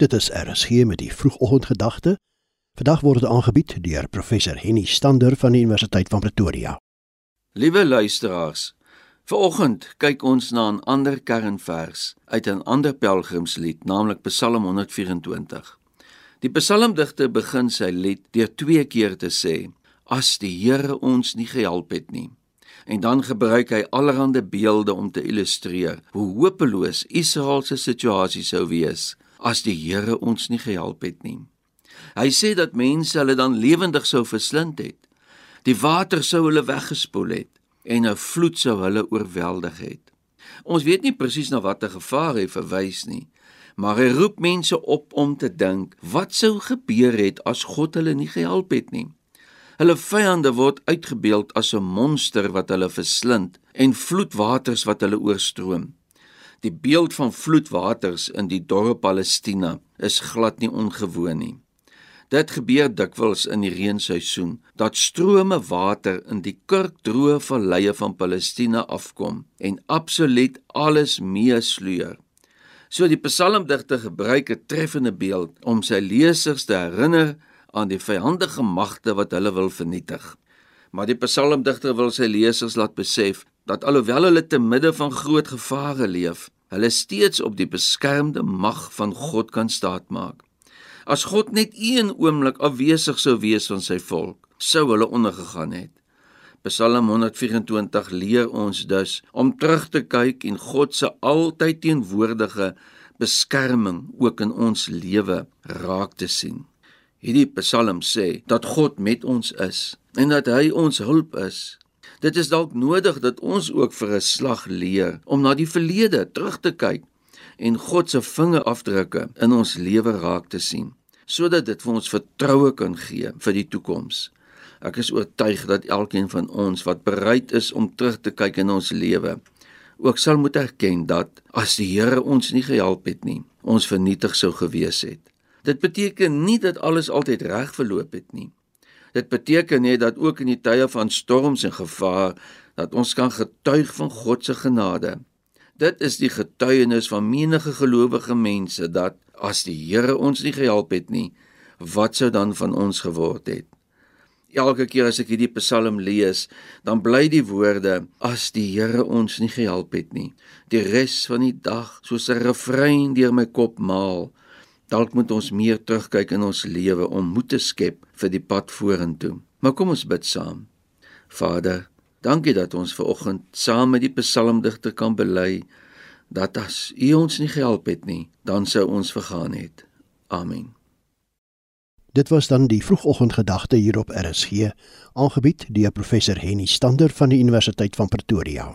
Dit is RSG met die vroegoggendgedagte. Vandag word dit aangebied deur professor Henny Stander van die Universiteit van Pretoria. Liewe luisteraars, vanoggend kyk ons na 'n ander kernvers uit 'n ander pelgrimslied, naamlik Psalm 124. Die psalmdigter begin sy lied deur twee keer te sê: "As die Here ons nie gehelp het nie." En dan gebruik hy allerlei beelde om te illustreer hoe hopeloos Israel se situasie sou wees as die Here ons nie gehelp het nie. Hy sê dat mense hulle dan lewendig sou verslind het. Die water sou hulle weggespoel het en 'n vloed sou hulle oorweldig het. Ons weet nie presies na watter gevaar hy verwys nie, maar hy roep mense op om te dink, wat sou gebeur het as God hulle nie gehelp het nie? Hulle vyande word uitgebeeld as 'n monster wat hulle verslind en vloedwaters wat hulle oorstroom. Die beeld van vloedwaters in die dorre Palestina is glad nie ongewoon nie. Dit gebeur dikwels in die reenseisoen dat strome water in die kurkdroë valleie van Palestina afkom en absoluut alles meesleer. So die psalmdigter gebruik 'n treffende beeld om sy lesers te herinner aan die vyandige magte wat hulle wil vernietig. Maar die psalmdigter wil sy lesers laat besef dat alhoewel hulle te midde van groot gevare leef, hulle steeds op die beskermde mag van God kan staatmaak. As God net een oomblik afwesig sou wees van sy volk, sou hulle ondergegaan het. Psalm 124 leer ons dus om terug te kyk en God se altyd teenwoordige beskerming ook in ons lewe raak te sien. Hierdie Psalm sê dat God met ons is en dat hy ons hulp is Dit is dalk nodig dat ons ook vir 'n slag leer om na die verlede terug te kyk en God se vingerafdrukke in ons lewe raak te sien, sodat dit vir ons vertroue kan gee vir die toekoms. Ek is oortuig dat elkeen van ons wat bereid is om terug te kyk in ons lewe, ook sal moet erken dat as die Here ons nie gehelp het nie, ons vernietig sou gewees het. Dit beteken nie dat alles altyd reg verloop het nie. Dit beteken net dat ook in die tye van storms en gevaar dat ons kan getuig van God se genade. Dit is die getuienis van menige gelowige mense dat as die Here ons nie gehelp het nie, wat sou dan van ons geword het? Elke keer as ek hierdie Psalm lees, dan bly die woorde as die Here ons nie gehelp het nie. Die res van die dag soos 'n refrein deur my kop maal. Dalk moet ons meer terugkyk in ons lewe om moed te skep vir die pad vorentoe. Maar kom ons bid saam. Vader, dankie dat ons ver oggend saam met die psalmdigter kan bely dat as U ons nie gehelp het nie, dan sou ons vergaan het. Amen. Dit was dan die vroegoggendgedagte hier op RSG, aangebied deur professor Henny Stander van die Universiteit van Pretoria.